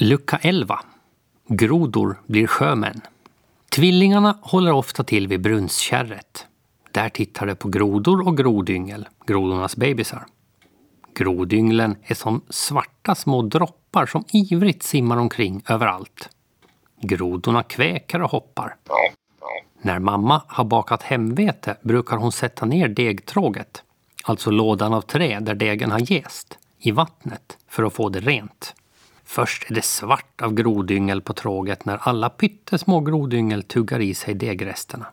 Lucka 11. Grodor blir sjömän. Tvillingarna håller ofta till vid brunnskärret. Där tittar de på grodor och grodyngel, grodornas bebisar. Grodynglen är som svarta små droppar som ivrigt simmar omkring överallt. Grodorna kväkar och hoppar. När mamma har bakat hemvete brukar hon sätta ner degtråget, alltså lådan av trä där degen har jäst, i vattnet för att få det rent. Först är det svart av grodyngel på tråget när alla pyttesmå grodyngel tuggar i sig degresterna.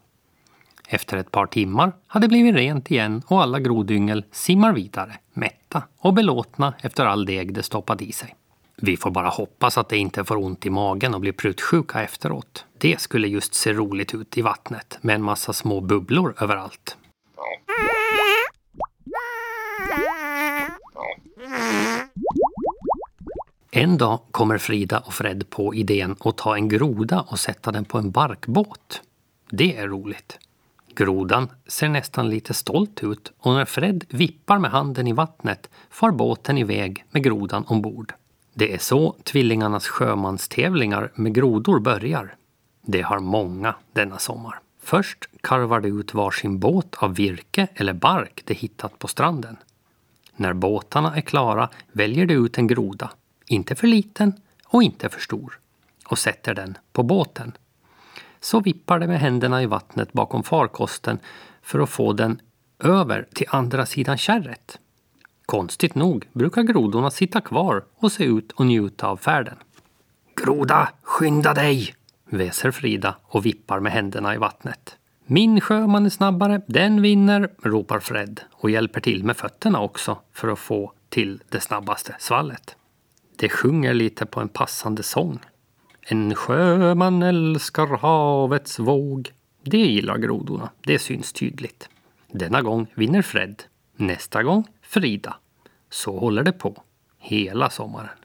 Efter ett par timmar har det blivit rent igen och alla grodyngel simmar vidare, mätta och belåtna efter all deg de stoppat i sig. Vi får bara hoppas att de inte får ont i magen och blir prutsjuka efteråt. Det skulle just se roligt ut i vattnet med en massa små bubblor överallt. En dag kommer Frida och Fred på idén att ta en groda och sätta den på en barkbåt. Det är roligt. Grodan ser nästan lite stolt ut och när Fred vippar med handen i vattnet far båten iväg med grodan ombord. Det är så tvillingarnas sjömanstävlingar med grodor börjar. Det har många denna sommar. Först karvar de ut varsin båt av virke eller bark de hittat på stranden. När båtarna är klara väljer de ut en groda, inte för liten och inte för stor, och sätter den på båten. Så vippar de med händerna i vattnet bakom farkosten för att få den över till andra sidan kärret. Konstigt nog brukar grodorna sitta kvar och se ut och njuta av färden. Groda, skynda dig! väser Frida och vippar med händerna i vattnet. Min sjöman är snabbare, den vinner, ropar Fred och hjälper till med fötterna också för att få till det snabbaste svallet. Det sjunger lite på en passande sång. En sjöman älskar havets våg. Det gillar grodorna, det syns tydligt. Denna gång vinner Fred, nästa gång Frida. Så håller det på hela sommaren.